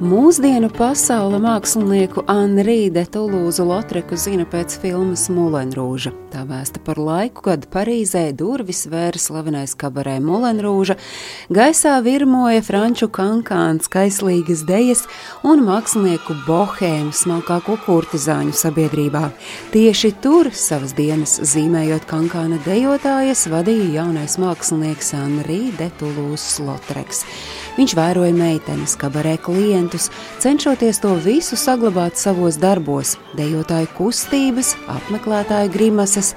Mūsdienu pasaule mākslinieku Anrī de Tulūzu Lotreku zina pēc filmas Mulenrūža. Tā vēsta par laiku, kad Parīzē durvis vēra slavenais kabarē Mulenrūža, gaisā virmoja franču kankāns, kaislīgas dejas un mākslinieku bohēmu smalkāko kurtizāņu sabiedrībā. Tieši tur savas dienas zīmējot kankāna dejotājas vadīja jaunais mākslinieks Anrī de Tulūzs Lotreks. Viņš vēroja meitenes, kabarē klientus, cenšoties to visu saglabāt savos darbos, dejotāju kustības, apmeklētāju grimases,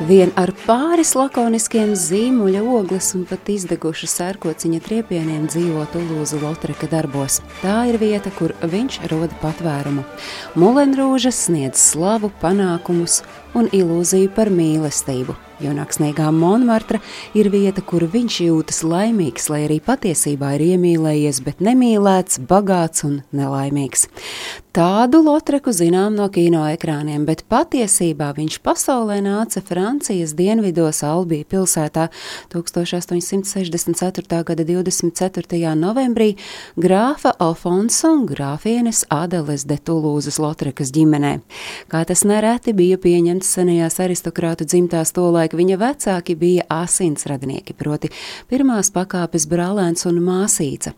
Vien ar pāris lakoniskiem zīmuļa ogles un pat izdeguša sērkociņa triepieniem dzīvo Tulūza Lotreka darbos. Tā ir vieta, kur viņš roda patvērumu. Mulenrūžas sniedz slavu, panākumus un ilūziju par mīlestību. Junāksniegā Monmartra ir vieta, kur viņš jūtas laimīgs, lai arī patiesībā ir iemīlējies, bet nemīlēts, bagāts un nelaimīgs. Tādu Lotreku zinām no kino ekrāniem, bet patiesībā viņš pasaulē nāca Francijas dienvidos Albija pilsētā 1864. gada 24. novembrī grāfa Alfonso un grāfienes Adeles de Tulūzas Lotrekas ģimenē. Kā tas nereti bija pieņemts senajās aristokrātu dzimtās tolaik, viņa vecāki bija asins radnieki, proti pirmās pakāpes brālēns un māsīca.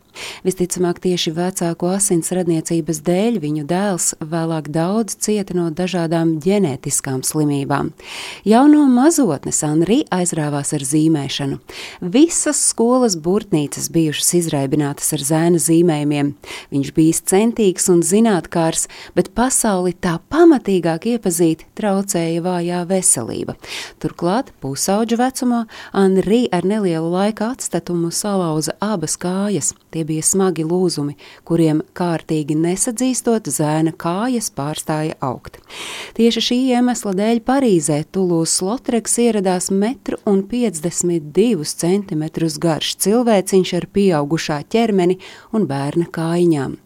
Visticamāk tieši vecāko asins radniecības dēļ viņu dēls vēlāk daudz cieta no dažādām ģenētiskām slimībām. Jau no mazotnes Anri aizrāvās ar zīmēšanu. Visas skolas burtnīcas bijušas izraibinātas ar zēna zīmējumiem. Viņš bija centīgs un zinātkārs, bet pasauli tā pamatīgāk iepazīt traucēja vājā veselība. Turklāt pusauģa vecumā Anri ar nelielu laika atstatumu salauza abas kājas. Tie bija smagi lūzumi, kuriem kārtīgi nesadzīstot zēna kājas pārstāja augt. Tieši šī iemesla dēļ Parīzē Tulūzs Lotreks ieradās metru un 52 centimetrus garš cilvēciņš ar pieaugušā ķermeni un bērna kājiņām.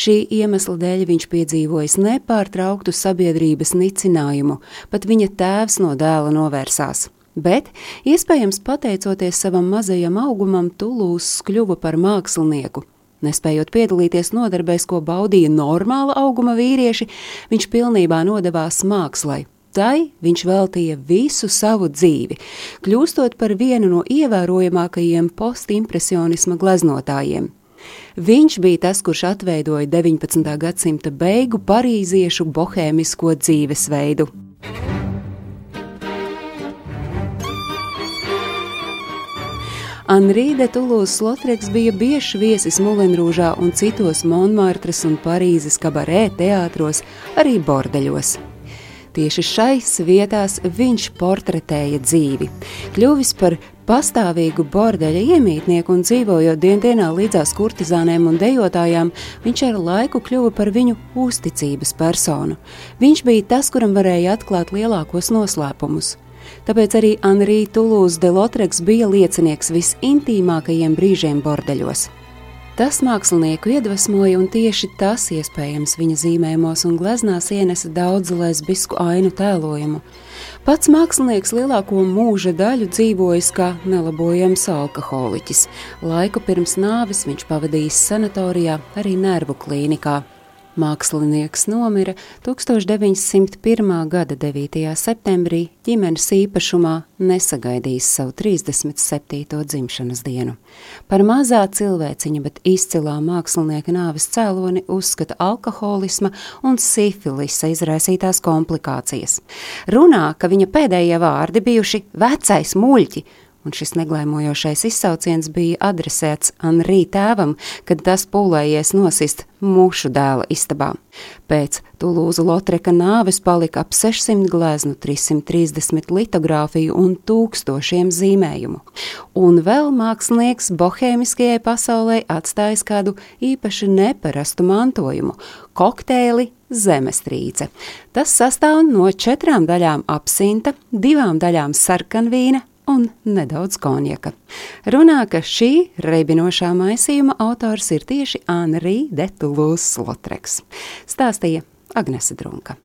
Šī iemesla dēļ viņš piedzīvojis nepārtrauktu sabiedrības nicinājumu, pat viņa tēvs no dēla novērsās. Bet, iespējams, pateicoties savam mazajam augumam, Tulūzs kļuva par mākslinieku, Nespējot piedalīties nodarbēs, ko baudīja normāla auguma vīrieši, viņš pilnībā nodevās mākslai. Tai viņš veltīja visu savu dzīvi, kļūstot par vienu no ievērojamākajiem postimpresionisma gleznotājiem. Viņš bija tas, kurš atveidoja 19. gadsimta beigu parīziešu bohēmisko dzīvesveidu. Anrī de Tulūzs Lotreks bija biežs viesis Mulenrūžā un citos Monmartras un Parīzes kabarē teātros, arī bordeļos. Tieši šais vietās viņš portretēja dzīvi, kļuvis par pastāvīgu bordeļa iemītnieku un dzīvojot dienā līdzās kurtizānēm un dejotājām, viņš ar laiku kļuva par viņu uzticības personu. Viņš bija tas, kuram varēja atklāt lielākos noslēpumus. Tāpēc arī Anrī Tulūzs de Lotreks bija liecinieks visintīmākajiem brīžiem bordeļos. Tas mākslinieku iedvesmoja, un tieši tas iespējams viņa zīmējumos un gleznās ienesa daudz lesbisku ainu tēlojumu. Pats mākslinieks lielāko mūža daļu dzīvojis kā nelabojams alkoholiķis. Laiku pirms nāves viņš pavadījis sanatorijā, arī nervu klīnikā. Mākslinieks nomira 1901. gada 9. septembrī ģimenes īpašumā, nesagaidījis savu 37. dzimšanas dienu. Par mazā cilvēciņa, bet izcilā mākslinieka nāves cēloni uzskata alkoholisma un sifilisa izraisītās komplikācijas. Runā, ka viņa pēdējie vārdi bijuši vecais muļķi, un šis neglēmojošais izsauciens bija adresēts Anrī tēvam, kad tas pūlējies nosist mušu dēla istabā. Pēc Tulūza Lotreka nāves palika ap 600 gleznu, 330 litogrāfiju un tūkstošiem zīmējumu. Un vēl mākslinieks bohēmiskajai pasaulē atstājis kādu īpaši neparastu mantojumu - kokteili zemestrīce. Tas sastāv no četrām daļām apsinta, divām daļām sarkanvīna, un nedaudz konjaka. Runā, ka šī reibinošā maisījuma autors ir tieši Anri Detulūs Lotreks. Stāstīja Agnese Drunka.